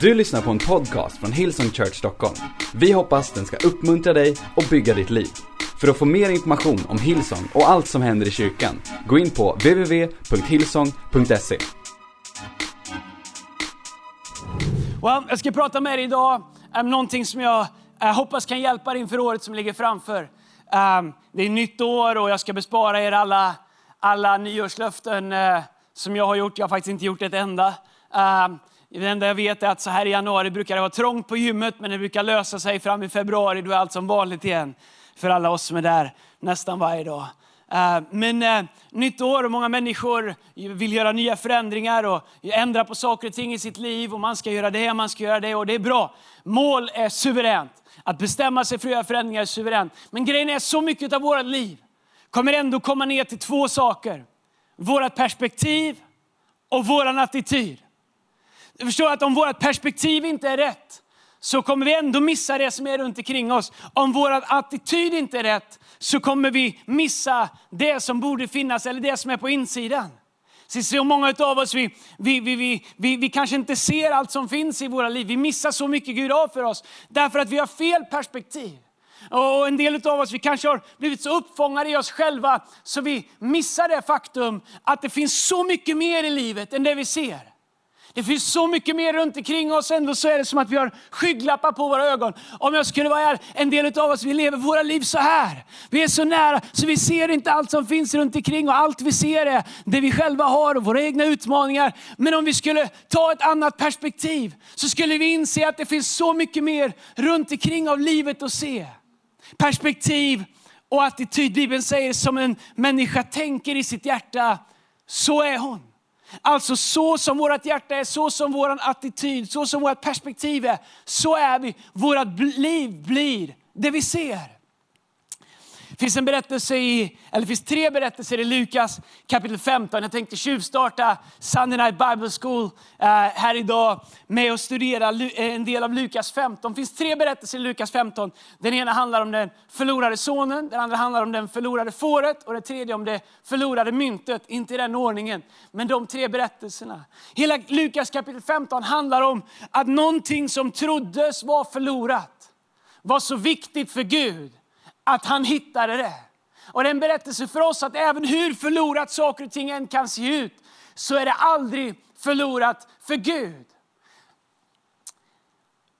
Du lyssnar på en podcast från Hillsong Church Stockholm. Vi hoppas den ska uppmuntra dig och bygga ditt liv. För att få mer information om Hillsong och allt som händer i kyrkan, gå in på www.hillsong.se. Well, jag ska prata med er idag om någonting som jag hoppas kan hjälpa er inför året som ligger framför. Ehm, det är nytt år och jag ska bespara er alla, alla nyårslöften eh, som jag har gjort. Jag har faktiskt inte gjort ett enda. Ehm, det enda jag vet är att så här i januari brukar det vara trångt på gymmet, men det brukar lösa sig fram i februari. Då är allt som vanligt igen för alla oss som är där nästan varje dag. Eh, men eh, nytt år och många människor vill göra nya förändringar och ändra på saker och ting i sitt liv. och Man ska göra det, man ska göra det och det är bra. Mål är suveränt. Att bestämma sig för att göra förändringar är suveränt. Men grejen är så mycket av vårt liv kommer ändå komma ner till två saker. Vårt perspektiv och vår attityd. Du förstår att om vårt perspektiv inte är rätt, så kommer vi ändå missa det som är runt omkring oss. Om vår attityd inte är rätt, så kommer vi missa det som borde finnas, eller det som är på insidan. Så många av oss, vi, vi, vi, vi, vi, kanske inte ser allt som finns i våra liv. Vi missar så mycket Gud har för oss, därför att vi har fel perspektiv. Och en del av oss vi kanske har blivit så uppfångade i oss själva, så vi missar det faktum att det finns så mycket mer i livet än det vi ser. Det finns så mycket mer runt omkring oss, ändå så är det som att vi har skygglappar på våra ögon. Om jag skulle vara här, en del av oss, vi lever våra liv så här. Vi är så nära, så vi ser inte allt som finns runt omkring och allt vi ser är det vi själva har och våra egna utmaningar. Men om vi skulle ta ett annat perspektiv, så skulle vi inse att det finns så mycket mer runt omkring av livet att se. Perspektiv och attityd. Bibeln säger som en människa tänker i sitt hjärta, så är hon. Alltså så som vårt hjärta är, så som vår attityd, så som vårt perspektiv är, så är vi. Vårt liv blir det vi ser. Det finns en berättelse i, eller finns tre berättelser i Lukas kapitel 15. Jag tänkte tjuvstarta Sunday Night Bible School eh, här idag med att studera eh, en del av Lukas 15. Det finns tre berättelser i Lukas 15. Den ena handlar om den förlorade sonen, den andra handlar om den förlorade fåret och den tredje om det förlorade myntet. Inte i den ordningen, men de tre berättelserna. Hela Lukas kapitel 15 handlar om att någonting som troddes vara förlorat var så viktigt för Gud att han hittade det. Och det är en berättelse för oss att även hur förlorat saker och ting än kan se ut, så är det aldrig förlorat för Gud.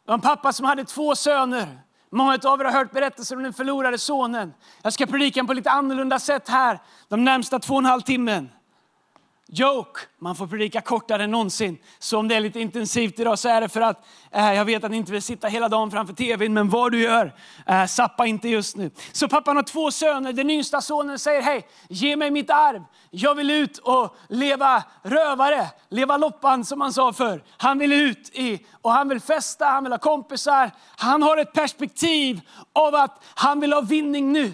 Det var en pappa som hade två söner. Många av er har hört berättelser om den förlorade sonen. Jag ska predika på lite annorlunda sätt här de närmsta två och en halv timmen. Joke, man får predika kortare än någonsin. Så om det är lite intensivt idag så är det för att eh, jag vet att ni inte vill sitta hela dagen framför tvn, men vad du gör, eh, sappa inte just nu. Så pappan har två söner. Den yngsta sonen säger, hej, ge mig mitt arv. Jag vill ut och leva rövare, leva loppan som man sa förr. Han vill ut i, och han vill festa, han vill ha kompisar. Han har ett perspektiv av att han vill ha vinning nu.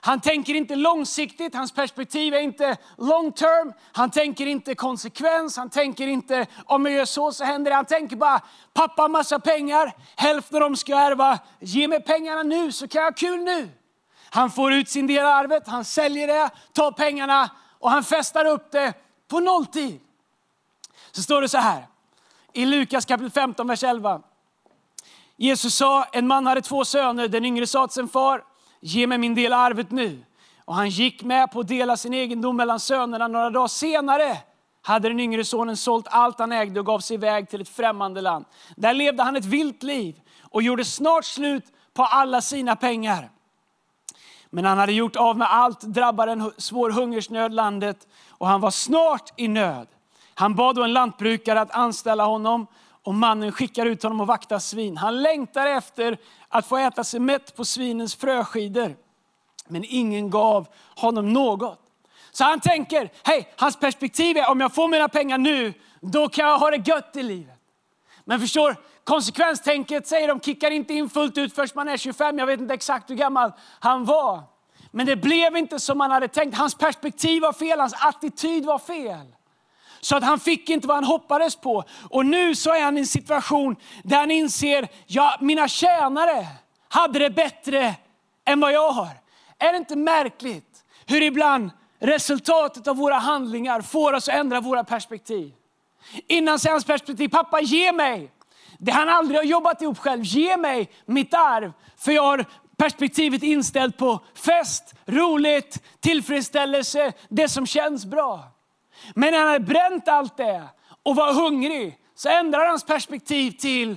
Han tänker inte långsiktigt, hans perspektiv är inte long term. Han tänker inte konsekvens, han tänker inte om jag gör så så händer det. Han tänker bara, pappa har massa pengar, hälften av dem ska jag ärva. Ge mig pengarna nu så kan jag ha kul nu. Han får ut sin del av arvet, han säljer det, tar pengarna och han festar upp det på nolltid. Så står det så här i Lukas kapitel 15, vers 11. Jesus sa, en man hade två söner. Den yngre sa till sin far, ge mig min del av arvet nu. Och han gick med på att dela sin egendom mellan sönerna. Några dagar senare hade den yngre sonen sålt allt han ägde och gav sig iväg till ett främmande land. Där levde han ett vilt liv och gjorde snart slut på alla sina pengar. Men han hade gjort av med allt, drabbade en svår hungersnöd landet och han var snart i nöd. Han bad då en lantbrukare att anställa honom och mannen skickar ut honom att vakta svin. Han längtar efter att få äta sig mätt på svinens fröskidor. Men ingen gav honom något. Så han tänker, hej, hans perspektiv är om jag får mina pengar nu, då kan jag ha det gött i livet. Men förstår, konsekvenstänket säger de kickar inte in fullt ut först man är 25. Jag vet inte exakt hur gammal han var. Men det blev inte som man hade tänkt. Hans perspektiv var fel, hans attityd var fel. Så att han fick inte vad han hoppades på. Och nu så är han i en situation där han inser, ja mina tjänare hade det bättre än vad jag har. Är det inte märkligt hur ibland resultatet av våra handlingar får oss att ändra våra perspektiv? Innan säger hans perspektiv, pappa ge mig det han aldrig har jobbat ihop själv. Ge mig mitt arv, för jag har perspektivet inställt på fest, roligt, tillfredsställelse, det som känns bra. Men när han hade bränt allt det och var hungrig så ändrar hans perspektiv till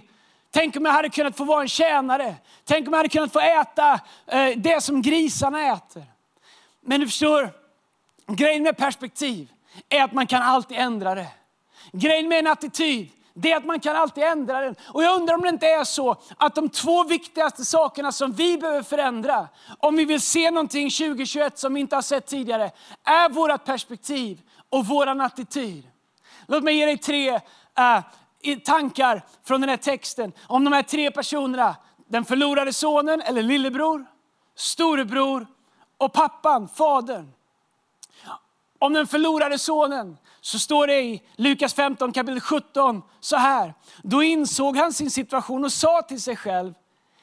Tänk om jag hade kunnat få vara en tjänare. Tänk om jag hade kunnat få äta eh, det som grisarna äter. Men du förstår, grejen med perspektiv är att man kan alltid ändra det. Grejen med en attityd det är att man kan alltid ändra den. Och jag undrar om det inte är så att de två viktigaste sakerna som vi behöver förändra, om vi vill se någonting 2021 som vi inte har sett tidigare, är vårt perspektiv och vår attityd. Låt mig ge dig tre uh, tankar från den här texten om de här tre personerna. Den förlorade sonen, eller lillebror, storebror och pappan, fadern. Om den förlorade sonen så står det i Lukas 15 kapitel 17 så här. Då insåg han sin situation och sa till sig själv,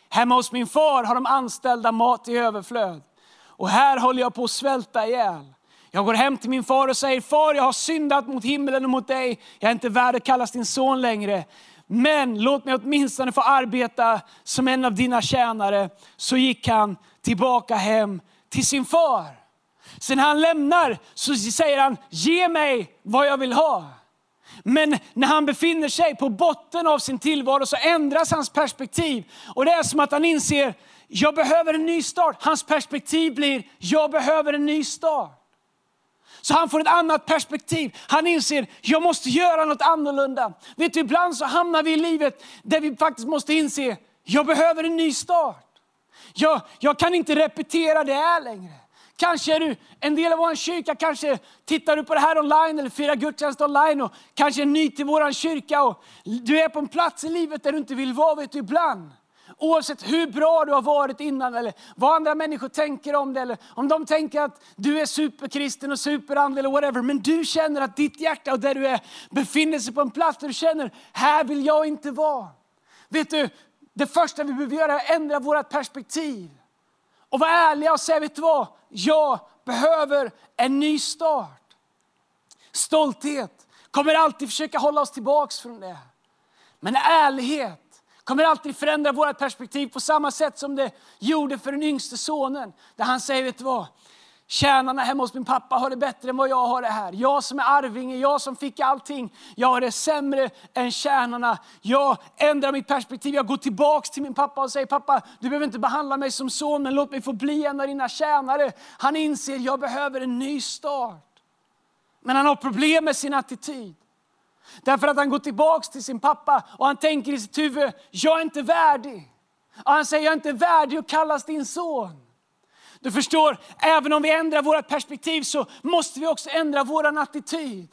hemma hos min far har de anställda mat i överflöd. Och här håller jag på att svälta ihjäl. Jag går hem till min far och säger, far jag har syndat mot himlen och mot dig. Jag är inte värd att kallas din son längre. Men låt mig åtminstone få arbeta som en av dina tjänare. Så gick han tillbaka hem till sin far. Sen när han lämnar så säger han, ge mig vad jag vill ha. Men när han befinner sig på botten av sin tillvaro så ändras hans perspektiv. Och det är som att han inser, jag behöver en ny start. Hans perspektiv blir, jag behöver en ny start. Så han får ett annat perspektiv. Han inser, jag måste göra något annorlunda. Vet du, ibland så hamnar vi i livet där vi faktiskt måste inse, jag behöver en ny start. Jag, jag kan inte repetera det här längre. Kanske är du en del av vår kyrka, kanske tittar du på det här online eller firar gudstjänst online och kanske är ny till vår kyrka och du är på en plats i livet där du inte vill vara, vet du, ibland. Oavsett hur bra du har varit innan eller vad andra människor tänker om det eller om de tänker att du är superkristen och superandlig eller whatever. Men du känner att ditt hjärta och där du är befinner sig på en plats där du känner, här vill jag inte vara. Vet du, det första vi behöver göra är att ändra vårt perspektiv. Och vara ärliga och säga, vet du vad? Jag behöver en ny start. Stolthet kommer alltid försöka hålla oss tillbaks från det. Men ärlighet kommer alltid förändra vårt perspektiv på samma sätt som det gjorde för den yngste sonen. Där han säger, vet du vad? Tjänarna hemma hos min pappa har det bättre än vad jag har det här. Jag som är arvinge, jag som fick allting. Jag har det sämre än tjänarna. Jag ändrar mitt perspektiv. Jag går tillbaks till min pappa och säger, pappa du behöver inte behandla mig som son, men låt mig få bli en av dina tjänare. Han inser, jag behöver en ny start. Men han har problem med sin attityd. Därför att han går tillbaks till sin pappa och han tänker i sitt huvud, jag är inte värdig. Och han säger, jag är inte värdig att kallas din son. Du förstår, även om vi ändrar vårt perspektiv så måste vi också ändra vår attityd.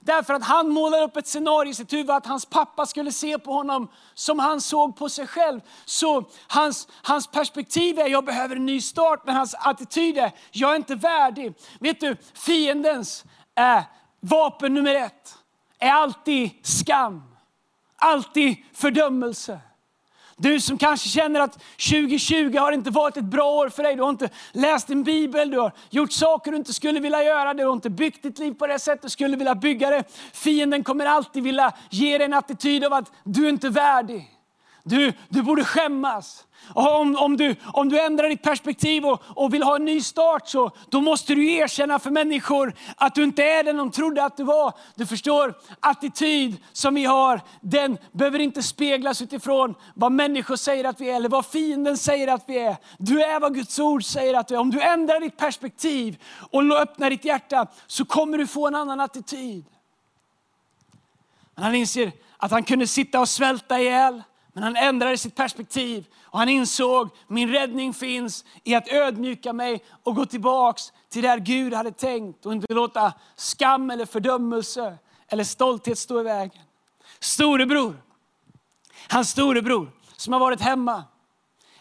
Därför att han målar upp ett scenario i sitt huvud att hans pappa skulle se på honom som han såg på sig själv. Så hans, hans perspektiv är, jag behöver en ny start, men hans attityd är, jag är inte värdig. Vet du, fiendens äh, vapen nummer ett är alltid skam. Alltid fördömelse. Du som kanske känner att 2020 har inte varit ett bra år för dig. Du har inte läst din bibel, du har gjort saker du inte skulle vilja göra. Du har inte byggt ditt liv på det sätt du skulle vilja bygga det. Fienden kommer alltid vilja ge dig en attityd av att du inte är värdig. Du, du borde skämmas. Om, om, du, om du ändrar ditt perspektiv och, och vill ha en ny start så då måste du erkänna för människor att du inte är den de trodde att du var. Du förstår, attityd som vi har, den behöver inte speglas utifrån vad människor säger att vi är eller vad fienden säger att vi är. Du är vad Guds ord säger att du är. Om du ändrar ditt perspektiv och öppnar ditt hjärta så kommer du få en annan attityd. Men han inser att han kunde sitta och svälta ihjäl. Men han ändrade sitt perspektiv och han insåg min räddning finns i att ödmjuka mig och gå tillbaks till där Gud hade tänkt och inte låta skam eller fördömelse eller stolthet stå i vägen. Storebror, hans storebror som har varit hemma,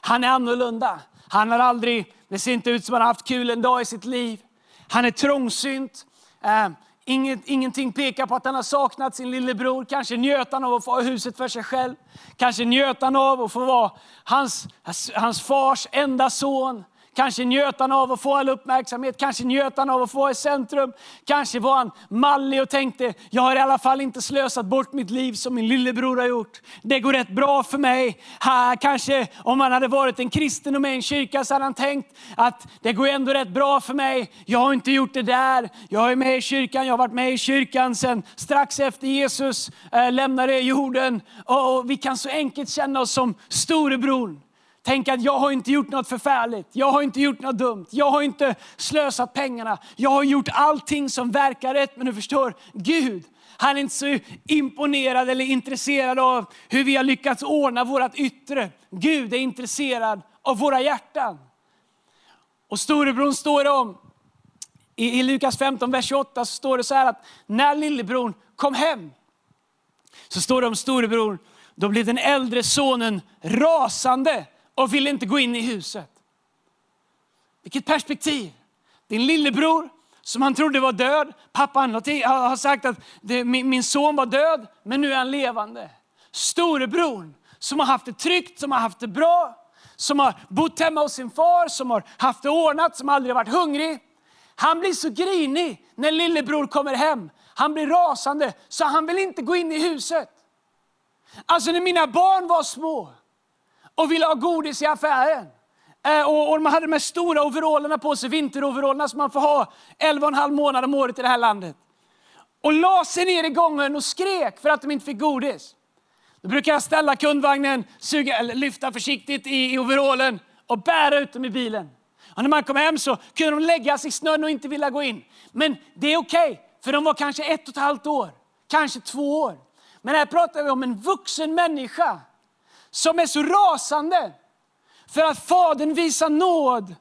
han är annorlunda. Han har aldrig, det ser inte ut som han har haft kul en dag i sitt liv. Han är trångsynt. Eh, Inget, ingenting pekar på att han har saknat sin lillebror. Kanske njöt han av att få ha huset för sig själv. Kanske njöt han av att få vara hans, hans fars enda son. Kanske njöt han av att få all uppmärksamhet, kanske njöt han av att få i centrum. Kanske var han mallig och tänkte, jag har i alla fall inte slösat bort mitt liv som min lillebror har gjort. Det går rätt bra för mig. Ha, kanske om han hade varit en kristen och med i en kyrka så hade han tänkt att det går ändå rätt bra för mig. Jag har inte gjort det där. Jag är med i kyrkan, jag har varit med i kyrkan sen strax efter Jesus eh, lämnade jorden. Och, och vi kan så enkelt känna oss som storebror. Tänk att jag har inte gjort något förfärligt. Jag har inte gjort något dumt. Jag har inte slösat pengarna. Jag har gjort allting som verkar rätt. Men du förstår, Gud, han är inte så imponerad eller intresserad av hur vi har lyckats ordna vårt yttre. Gud är intresserad av våra hjärtan. Och storebror står det om, i, Lukas 15, vers 28, så står det så här att när lillebror kom hem, så står det om storebror, då blev den äldre sonen rasande och ville inte gå in i huset. Vilket perspektiv! Din lillebror som han trodde var död. Pappan har sagt att det, min, min son var död, men nu är han levande. Storebror som har haft det tryggt, som har haft det bra, som har bott hemma hos sin far, som har haft det ordnat, som aldrig varit hungrig. Han blir så grinig när lillebror kommer hem. Han blir rasande, så han vill inte gå in i huset. Alltså när mina barn var små, och ville ha godis i affären. Eh, och, och de hade de här stora overallerna på sig, vinteroverallerna som man får ha 11,5 månader om året i det här landet. Och la sig ner i gången och skrek för att de inte fick godis. Då brukar jag ställa kundvagnen, suga, eller lyfta försiktigt i, i overallen och bära ut dem i bilen. Och när man kom hem så kunde de lägga sig i snön och inte vilja gå in. Men det är okej, okay, för de var kanske ett och ett halvt år, kanske två år. Men här pratar vi om en vuxen människa som är så rasande för att fadern visar nåd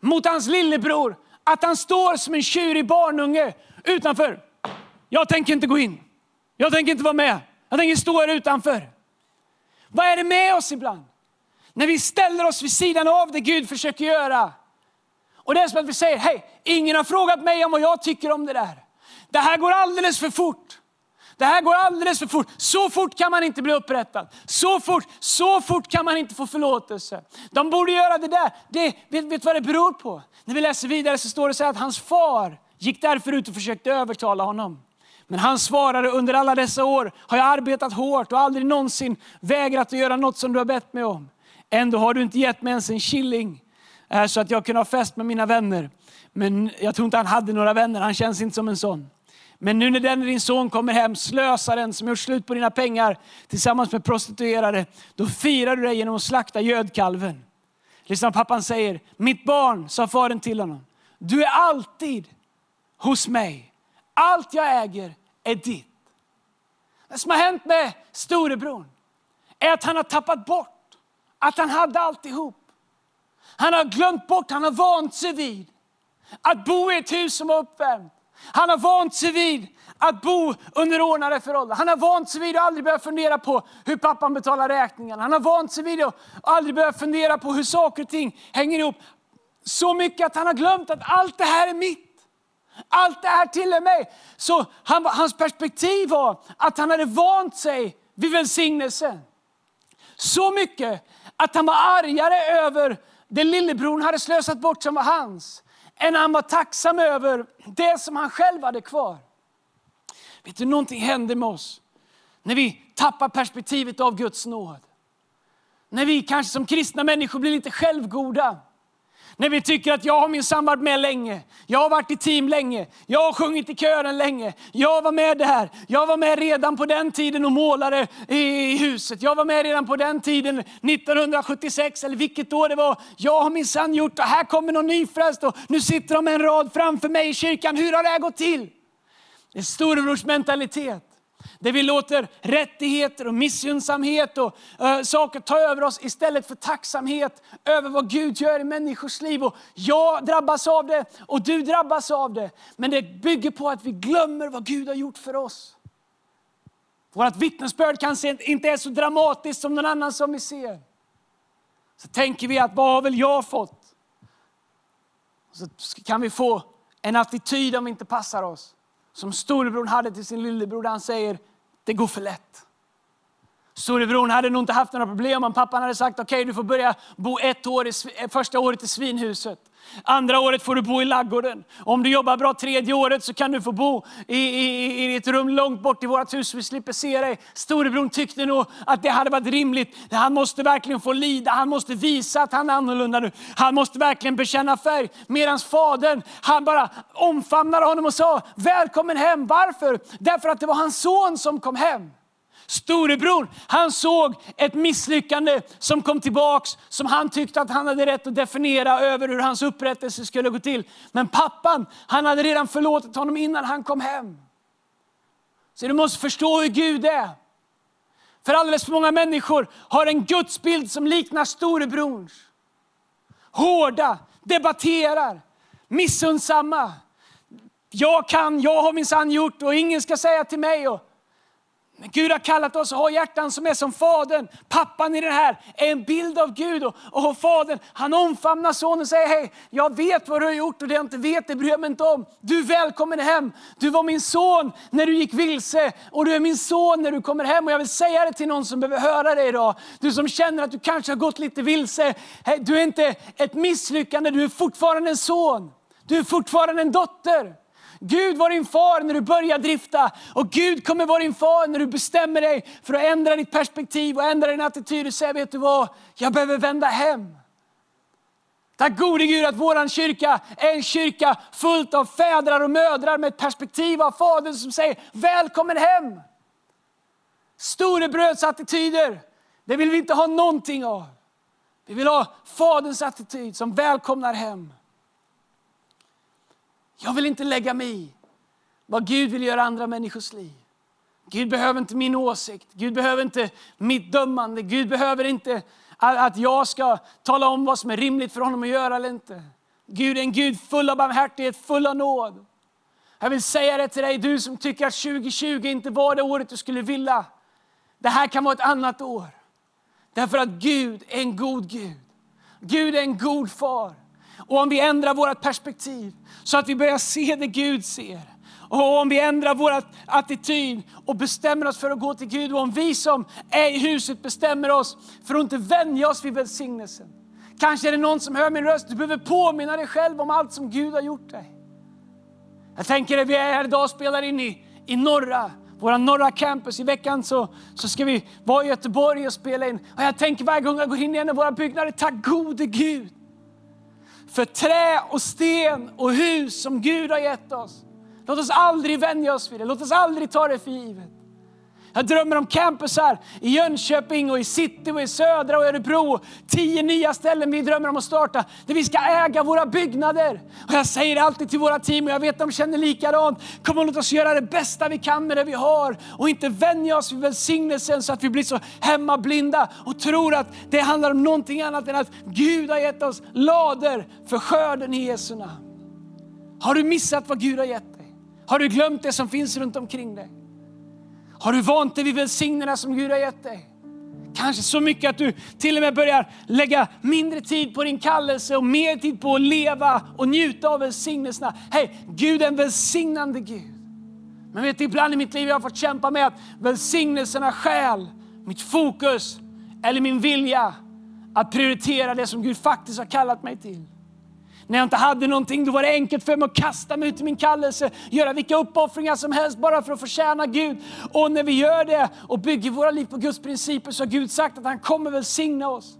mot hans lillebror att han står som en tjurig barnunge utanför. Jag tänker inte gå in. Jag tänker inte vara med. Jag tänker stå här utanför. Vad är det med oss ibland? När vi ställer oss vid sidan av det Gud försöker göra. Och det är som att vi säger, hej, ingen har frågat mig om vad jag tycker om det där. Det här går alldeles för fort. Det här går alldeles för fort. Så fort kan man inte bli upprättad. Så fort, så fort kan man inte få förlåtelse. De borde göra det där. Det, vet, vet vad det beror på? När vi läser vidare så står det så att hans far gick därför ut och försökte övertala honom. Men han svarade, under alla dessa år har jag arbetat hårt och aldrig någonsin vägrat att göra något som du har bett mig om. Ändå har du inte gett mig ens en killing eh, så att jag kunde ha fest med mina vänner. Men jag tror inte han hade några vänner, han känns inte som en sån. Men nu när den din son kommer hem, slösaren som gjort slut på dina pengar tillsammans med prostituerade, då firar du dig genom att slakta gödkalven. Lyssna pappan säger, mitt barn, sa fadern till honom, du är alltid hos mig. Allt jag äger är ditt. Det som har hänt med storebror är att han har tappat bort att han hade alltihop. Han har glömt bort, han har vant sig vid att bo i ett hus som var uppvärmt. Han har vant sig vid att bo under ordnade förhållanden. Han har vant sig vid att aldrig behöva fundera på hur pappan betalar räkningarna. Han har vant sig vid att aldrig behöva fundera på hur saker och ting hänger ihop. Så mycket att han har glömt att allt det här är mitt. Allt det här tillhör mig. Så han, hans perspektiv var att han hade vant sig vid välsignelsen. Så mycket att han var argare över det lillebror hade slösat bort som var hans än han var tacksam över det som han själv hade kvar. Vet du, någonting händer med oss när vi tappar perspektivet av Guds nåd. När vi kanske som kristna människor blir lite självgoda. När vi tycker att jag har minsann varit med länge. Jag har varit i team länge. Jag har sjungit i kören länge. Jag var med där. Jag var med redan på den tiden och målade i huset. Jag var med redan på den tiden 1976 eller vilket år det var. Jag har minsann gjort och här kommer någon nyfrälst och nu sitter de en rad framför mig i kyrkan. Hur har det här gått till? Det är storebrorsmentalitet. Där vi låter rättigheter och missgynnsamhet och uh, saker ta över oss istället för tacksamhet över vad Gud gör i människors liv. Och jag drabbas av det och du drabbas av det. Men det bygger på att vi glömmer vad Gud har gjort för oss. Vårt vittnesbörd kanske inte är så dramatiskt som någon annan som vi ser. Så tänker vi att vad har väl jag fått? Så kan vi få en attityd om vi inte passar oss som storebror hade till sin lillebror. Han säger, det går för lätt. Storebror hade nog inte haft några problem om pappan hade sagt okej okay, du får börja bo ett år i, eh, första året i svinhuset. Andra året får du bo i laggården. Om du jobbar bra tredje året så kan du få bo i, i, i ett rum långt bort i vårt hus så vi slipper se dig. Storebror tyckte nog att det hade varit rimligt. Han måste verkligen få lida, han måste visa att han är annorlunda nu. Han måste verkligen bekänna färg. Medan fadern, han bara omfamnade honom och sa, välkommen hem. Varför? Därför att det var hans son som kom hem. Storebror, han såg ett misslyckande som kom tillbaks, som han tyckte att han hade rätt att definiera över hur hans upprättelse skulle gå till. Men pappan, han hade redan förlåtit honom innan han kom hem. Så du måste förstå hur Gud är. För alldeles för många människor har en gudsbild som liknar storebrorns. Hårda, debatterar, missundsamma. Jag kan, jag har minsann gjort och ingen ska säga till mig. Och men Gud har kallat oss att ha hjärtan som är som Fadern. Pappan i det här är en bild av Gud. Och, och Fadern han omfamnar sonen och säger, hej, jag vet vad du har gjort och det jag inte vet det bryr jag mig inte om. Du är välkommen hem. Du var min son när du gick vilse och du är min son när du kommer hem. Och jag vill säga det till någon som behöver höra det idag. Du som känner att du kanske har gått lite vilse. Hey, du är inte ett misslyckande, du är fortfarande en son. Du är fortfarande en dotter. Gud var din far när du börjar drifta och Gud kommer vara din far när du bestämmer dig för att ändra ditt perspektiv och ändra din attityd och säga, vet du vad, jag behöver vända hem. Tack gode Gud att vår kyrka är en kyrka fullt av fädrar och mödrar med ett perspektiv av Fadern som säger välkommen hem. Storebrödsattityder, det vill vi inte ha någonting av. Vi vill ha Faderns attityd som välkomnar hem. Jag vill inte lägga mig i vad Gud vill göra andra människors liv. Gud behöver inte min åsikt, Gud behöver inte mitt dömande, Gud behöver inte att jag ska tala om vad som är rimligt för honom att göra eller inte. Gud är en Gud full av barmhärtighet, full av nåd. Jag vill säga det till dig, du som tycker att 2020 inte var det året du skulle vilja. Det här kan vara ett annat år. Därför att Gud är en god Gud. Gud är en god far. Och om vi ändrar vårt perspektiv så att vi börjar se det Gud ser. Och om vi ändrar vår attityd och bestämmer oss för att gå till Gud. Och om vi som är i huset bestämmer oss för att inte vänja oss vid välsignelsen. Kanske är det någon som hör min röst. Du behöver påminna dig själv om allt som Gud har gjort dig. Jag tänker att vi är här idag och spelar in i, i norra, våra norra campus. I veckan så, så ska vi vara i Göteborg och spela in. Och jag tänker varje gång jag går in i en av våra byggnader, tack gode Gud för trä och sten och hus som Gud har gett oss. Låt oss aldrig vänja oss vid det. Låt oss aldrig ta det för givet. Jag drömmer om campusar i Jönköping, och i city, och i södra och Örebro. Tio nya ställen vi drömmer om att starta, där vi ska äga våra byggnader. Och jag säger alltid till våra team, och jag vet att de känner likadant. Kom och låt oss göra det bästa vi kan med det vi har. Och inte vänja oss vid välsignelsen så att vi blir så hemmablinda och tror att det handlar om någonting annat än att Gud har gett oss lader för skörden i Jesu namn. Har du missat vad Gud har gett dig? Har du glömt det som finns runt omkring dig? Har du vant dig vid välsignelserna som Gud har gett dig? Kanske så mycket att du till och med börjar lägga mindre tid på din kallelse och mer tid på att leva och njuta av välsignelserna. Hej, Gud är en välsignande Gud. Men vet du, ibland i mitt liv har jag fått kämpa med att välsignelserna stjäl mitt fokus eller min vilja att prioritera det som Gud faktiskt har kallat mig till. När jag inte hade någonting då var det enkelt för mig att kasta mig ut i min kallelse, göra vilka uppoffringar som helst bara för att förtjäna Gud. Och när vi gör det och bygger våra liv på Guds principer så har Gud sagt att han kommer välsigna oss.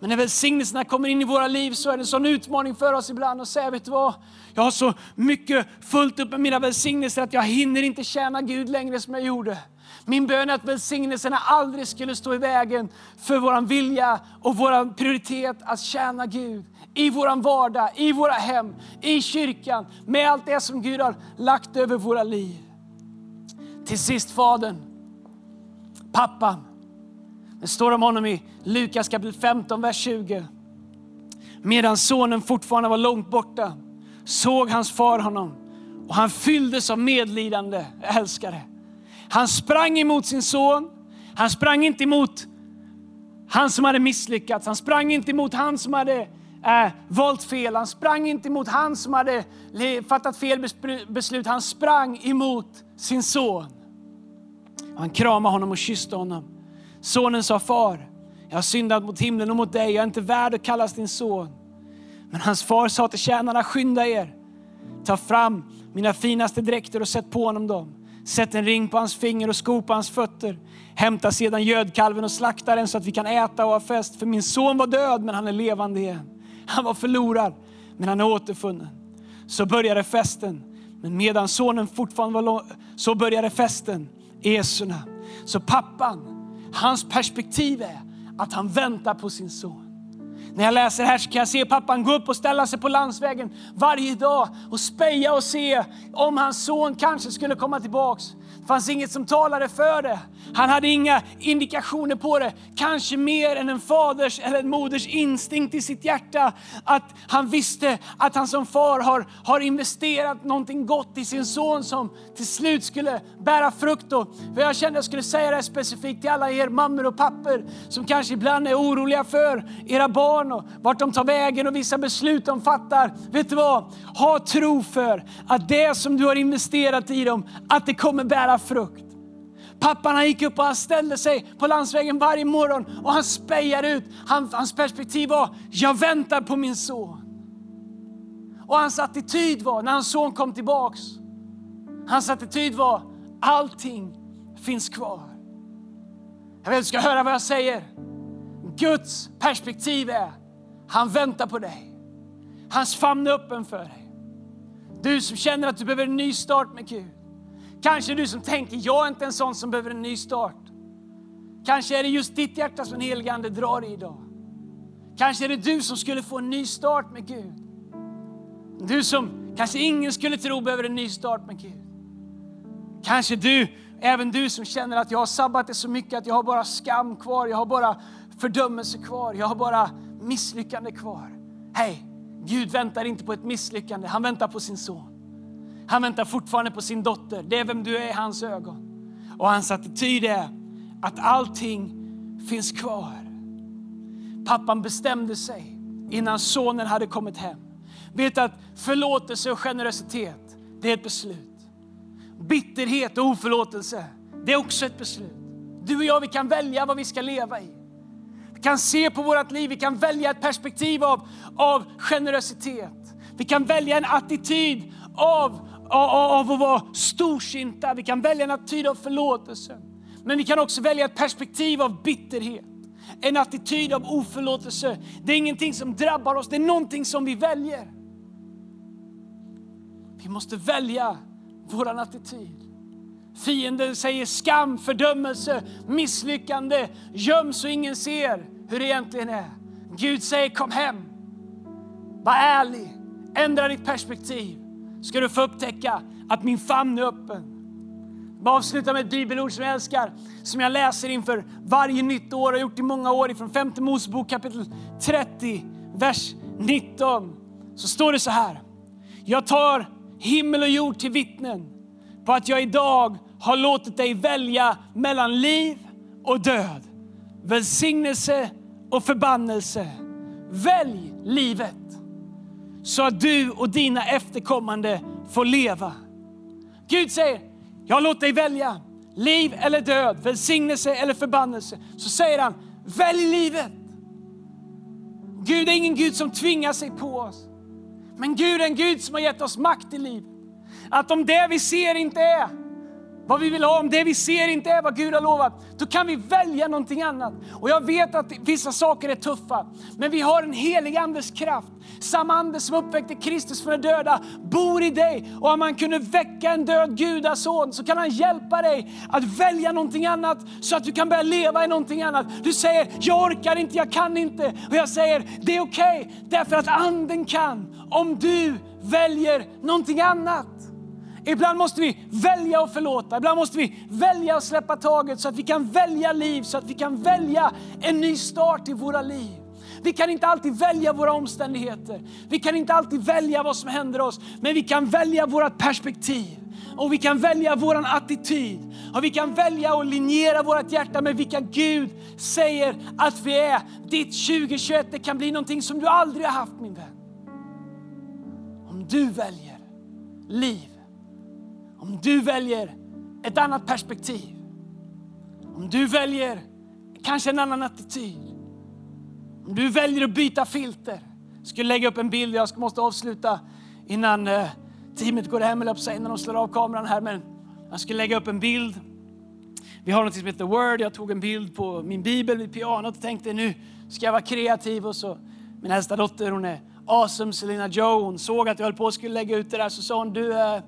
Men när välsignelserna kommer in i våra liv så är det en sån utmaning för oss ibland att säga, vet du vad? Jag har så mycket fullt upp med mina välsignelser att jag hinner inte tjäna Gud längre som jag gjorde. Min bön är att välsignelserna aldrig skulle stå i vägen för vår vilja och vår prioritet att tjäna Gud i vår vardag, i våra hem, i kyrkan, med allt det som Gud har lagt över våra liv. Till sist Fadern, pappan. Det står om honom i Lukas kapitel 15, vers 20. Medan sonen fortfarande var långt borta såg hans far honom och han fylldes av medlidande. Jag älskar det. Han sprang emot sin son. Han sprang inte emot han som hade misslyckats. Han sprang inte emot han som hade eh, valt fel. Han sprang inte emot han som hade fattat fel beslut. Han sprang emot sin son. Han kramade honom och kysste honom. Sonen sa, far, jag har syndat mot himlen och mot dig, jag är inte värd att kallas din son. Men hans far sa till tjänarna, skynda er, ta fram mina finaste dräkter och sätt på honom dem. Sätt en ring på hans finger och sko på hans fötter. Hämta sedan gödkalven och slakta den så att vi kan äta och ha fest. För min son var död men han är levande igen. Han var förlorad men han är återfunnen. Så började festen. Men medan sonen fortfarande var lång så började festen. Esorna. Så pappan, hans perspektiv är att han väntar på sin son. När jag läser här så kan jag se pappan gå upp och ställa sig på landsvägen varje dag och speja och se om hans son kanske skulle komma tillbaks. Det fanns inget som talade för det. Han hade inga indikationer på det. Kanske mer än en faders eller en moders instinkt i sitt hjärta. Att han visste att han som far har, har investerat någonting gott i sin son som till slut skulle bära frukt. Och, för jag kände att jag skulle säga det här specifikt till alla er mammor och pappor som kanske ibland är oroliga för era barn och vart de tar vägen och vissa beslut de fattar. Vet du vad? Ha tro för att det som du har investerat i dem, att det kommer bära frukt. Pappan han gick upp och han ställde sig på landsvägen varje morgon och han spejade ut. Han, hans perspektiv var, jag väntar på min son. Och hans attityd var, när hans son kom tillbaks, hans attityd var, allting finns kvar. Jag vill att du ska höra vad jag säger. Guds perspektiv är, han väntar på dig. Hans famn är öppen för dig. Du som känner att du behöver en ny start med Gud. Kanske du som tänker, jag är inte en sån som behöver en ny start. Kanske är det just ditt hjärta som den helige Ande drar i idag. Kanske är det du som skulle få en ny start med Gud. Du som kanske ingen skulle tro behöver en ny start med Gud. Kanske du, även du som känner att jag har sabbat det så mycket att jag har bara skam kvar, jag har bara fördömelse kvar, jag har bara misslyckande kvar. Hej, Gud väntar inte på ett misslyckande, han väntar på sin son. Han väntar fortfarande på sin dotter. Det är vem du är i hans ögon. Och hans attityd är att allting finns kvar. Pappan bestämde sig innan sonen hade kommit hem. Vet att förlåtelse och generositet, det är ett beslut. Bitterhet och oförlåtelse, det är också ett beslut. Du och jag, vi kan välja vad vi ska leva i. Vi kan se på vårt liv, vi kan välja ett perspektiv av, av generositet. Vi kan välja en attityd av av att vara storsinta. Vi kan välja en attityd av förlåtelse. Men vi kan också välja ett perspektiv av bitterhet. En attityd av oförlåtelse. Det är ingenting som drabbar oss, det är någonting som vi väljer. Vi måste välja vår attityd. Fienden säger skam, fördömelse, misslyckande, göm så ingen ser hur det egentligen är. Gud säger kom hem, var ärlig, ändra ditt perspektiv ska du få upptäcka att min famn är öppen. Jag avsluta med ett bibelord som jag älskar, som jag läser inför varje nytt år och har gjort i många år ifrån femte Mosebok kapitel 30, vers 19. Så står det så här. Jag tar himmel och jord till vittnen på att jag idag har låtit dig välja mellan liv och död, välsignelse och förbannelse. Välj livet så att du och dina efterkommande får leva. Gud säger, jag låter dig välja liv eller död, välsignelse eller förbannelse. Så säger han, välj livet. Gud är ingen Gud som tvingar sig på oss. Men Gud är en Gud som har gett oss makt i livet. Att om det vi ser inte är vad vi vill ha, om det vi ser inte är vad Gud har lovat, då kan vi välja någonting annat. Och jag vet att vissa saker är tuffa, men vi har en helig Andes kraft. Samma ande som uppväckte Kristus från de döda bor i dig. Och om man kunde väcka en död gudason så kan han hjälpa dig att välja någonting annat så att du kan börja leva i någonting annat. Du säger, jag orkar inte, jag kan inte. Och jag säger, det är okej, okay, därför att anden kan om du väljer någonting annat. Ibland måste vi välja att förlåta, ibland måste vi välja att släppa taget så att vi kan välja liv, så att vi kan välja en ny start i våra liv. Vi kan inte alltid välja våra omständigheter. Vi kan inte alltid välja vad som händer oss. Men vi kan välja vårt perspektiv. Och vi kan välja vår attityd. Och vi kan välja att linjera vårt hjärta med vilka Gud säger att vi är. Ditt 2021 det kan bli någonting som du aldrig har haft min vän. Om du väljer liv om du väljer ett annat perspektiv, om du väljer kanske en annan attityd. Om du väljer att byta filter. Jag skulle lägga upp en bild, jag måste avsluta innan eh, teamet går hem, eller innan de slår av kameran här. Men jag skulle lägga upp en bild. Vi har något som heter Word. Jag tog en bild på min bibel vid pianot och tänkte nu ska jag vara kreativ. Och så, min äldsta dotter, hon är awesome, Selena Joe. Hon såg att jag höll på att skulle lägga ut det där. Så sa hon, du, eh,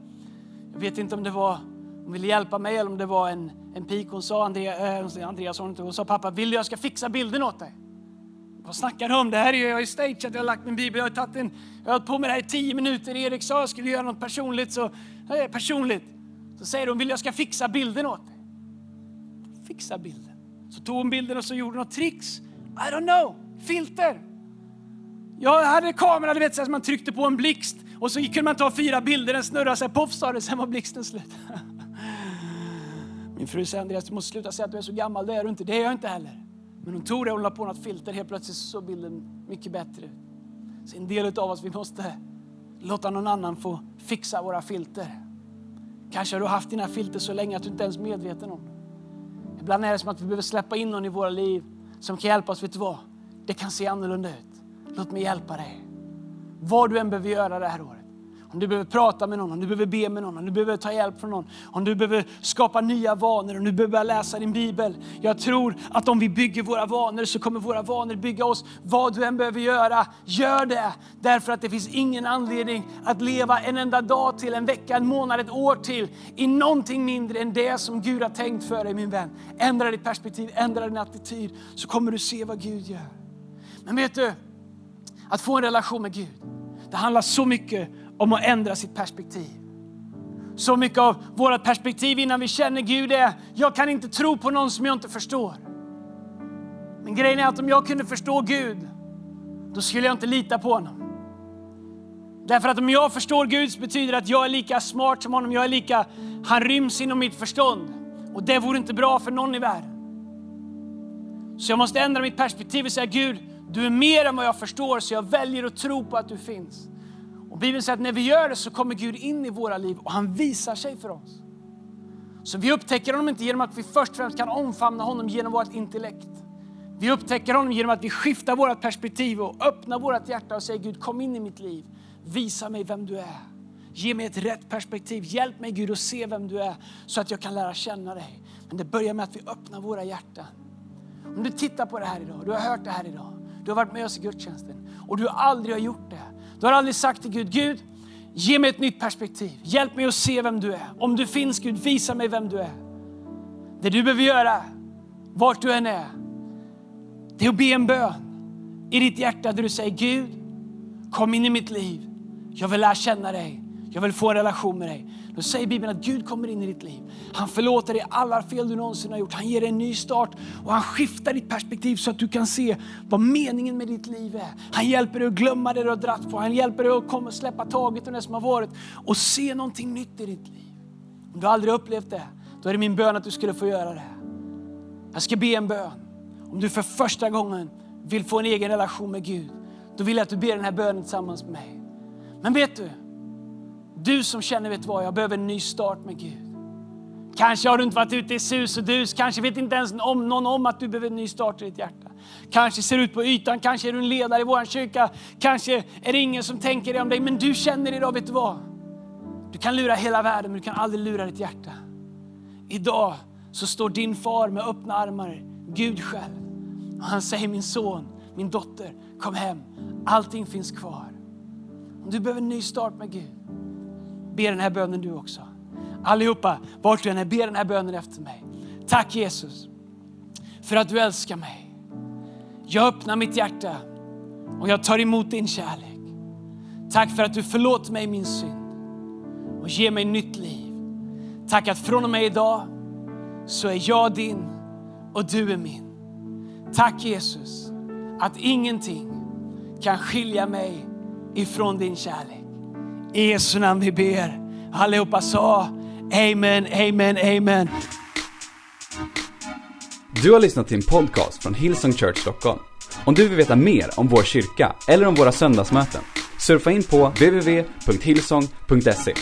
jag vet inte om det var, hon ville hjälpa mig eller om det var en, en pik. Hon sa, Andreas, äh, Andreas, hon, hon sa, pappa vill du jag ska fixa bilden åt dig? Vad snackar du om? Det här är ju, jag har ju stageat, jag har lagt min bibel, jag har tagit en, jag har hållit på med det här i tio minuter. Erik sa jag skulle göra något personligt, så, äh, personligt. Så säger hon, vill jag ska fixa bilden åt dig? Fixa bilden. Så tog hon bilden och så gjorde något tricks. I don't know, filter. Jag hade kameran, du vet, så man tryckte på en blixt och så kunde man ta fyra bilder, den snurrade sig, poff sa det, sen var blixten slut. Min fru säger Andreas, du måste sluta säga att du är så gammal, det är du inte. Det är jag inte heller. Men hon tog det och la på något filter, helt plötsligt såg bilden mycket bättre ut. Så en del av oss, vi måste låta någon annan få fixa våra filter. Kanske har du haft dina filter så länge att du inte ens är medveten om det. Ibland är det som att vi behöver släppa in någon i våra liv som kan hjälpa oss. Vet du vad? Det kan se annorlunda ut. Låt mig hjälpa dig. Vad du än behöver göra det här året. Om du behöver prata med någon, om du behöver be med någon, om du behöver ta hjälp från någon, om du behöver skapa nya vanor, om du behöver börja läsa din bibel. Jag tror att om vi bygger våra vanor så kommer våra vanor bygga oss. Vad du än behöver göra, gör det. Därför att det finns ingen anledning att leva en enda dag till, en vecka, en månad, ett år till i någonting mindre än det som Gud har tänkt för dig min vän. Ändra ditt perspektiv, ändra din attityd så kommer du se vad Gud gör. Men vet du, att få en relation med Gud, det handlar så mycket om att ändra sitt perspektiv. Så mycket av vårt perspektiv innan vi känner Gud är, jag kan inte tro på någon som jag inte förstår. Men grejen är att om jag kunde förstå Gud, då skulle jag inte lita på honom. Därför att om jag förstår Gud så betyder det att jag är lika smart som honom, jag är lika, han ryms inom mitt förstånd. Och det vore inte bra för någon i världen. Så jag måste ändra mitt perspektiv och säga Gud, du är mer än vad jag förstår så jag väljer att tro på att du finns. Och Bibeln säger att när vi gör det så kommer Gud in i våra liv och han visar sig för oss. Så vi upptäcker honom inte genom att vi först och främst kan omfamna honom genom vårt intellekt. Vi upptäcker honom genom att vi skiftar vårt perspektiv och öppnar vårt hjärta och säger Gud kom in i mitt liv. Visa mig vem du är. Ge mig ett rätt perspektiv. Hjälp mig Gud att se vem du är så att jag kan lära känna dig. Men det börjar med att vi öppnar våra hjärtan. Om du tittar på det här idag, du har hört det här idag. Du har varit med oss i gudstjänsten och du aldrig har gjort det. Du har aldrig sagt till Gud, Gud, ge mig ett nytt perspektiv. Hjälp mig att se vem du är. Om du finns Gud, visa mig vem du är. Det du behöver göra, vart du än är, det är att be en bön i ditt hjärta där du säger Gud, kom in i mitt liv. Jag vill lära känna dig. Jag vill få en relation med dig. Då säger Bibeln att Gud kommer in i ditt liv. Han förlåter dig alla fel du någonsin har gjort. Han ger dig en ny start och han skiftar ditt perspektiv så att du kan se vad meningen med ditt liv är. Han hjälper dig att glömma det du har dratt på. Han hjälper dig att komma och släppa taget om det som har varit och se någonting nytt i ditt liv. Om du aldrig upplevt det, då är det min bön att du skulle få göra det. Jag ska be en bön. Om du för första gången vill få en egen relation med Gud, då vill jag att du ber den här bönen tillsammans med mig. Men vet du, du som känner, vet vad, jag behöver en ny start med Gud. Kanske har du inte varit ute i sus och dus, kanske vet inte ens om någon om att du behöver en ny start i ditt hjärta. Kanske ser du ut på ytan, kanske är du en ledare i vår kyrka, kanske är det ingen som tänker det om dig, men du känner idag, vet du vad? Du kan lura hela världen, men du kan aldrig lura ditt hjärta. Idag så står din far med öppna armar, Gud själv. Och han säger, min son, min dotter, kom hem. Allting finns kvar. Om du behöver en ny start med Gud, Be den här bönen du också. Allihopa, vart du än är, be den här bönen efter mig. Tack Jesus för att du älskar mig. Jag öppnar mitt hjärta och jag tar emot din kärlek. Tack för att du förlåter mig min synd och ger mig nytt liv. Tack att från och med idag så är jag din och du är min. Tack Jesus att ingenting kan skilja mig ifrån din kärlek. I Jesu namn vi ber. Allihopa sa Amen, Amen, Amen. Du har lyssnat till en podcast från Hillsong Church Stockholm. Om du vill veta mer om vår kyrka eller om våra söndagsmöten, surfa in på www.hillsong.se.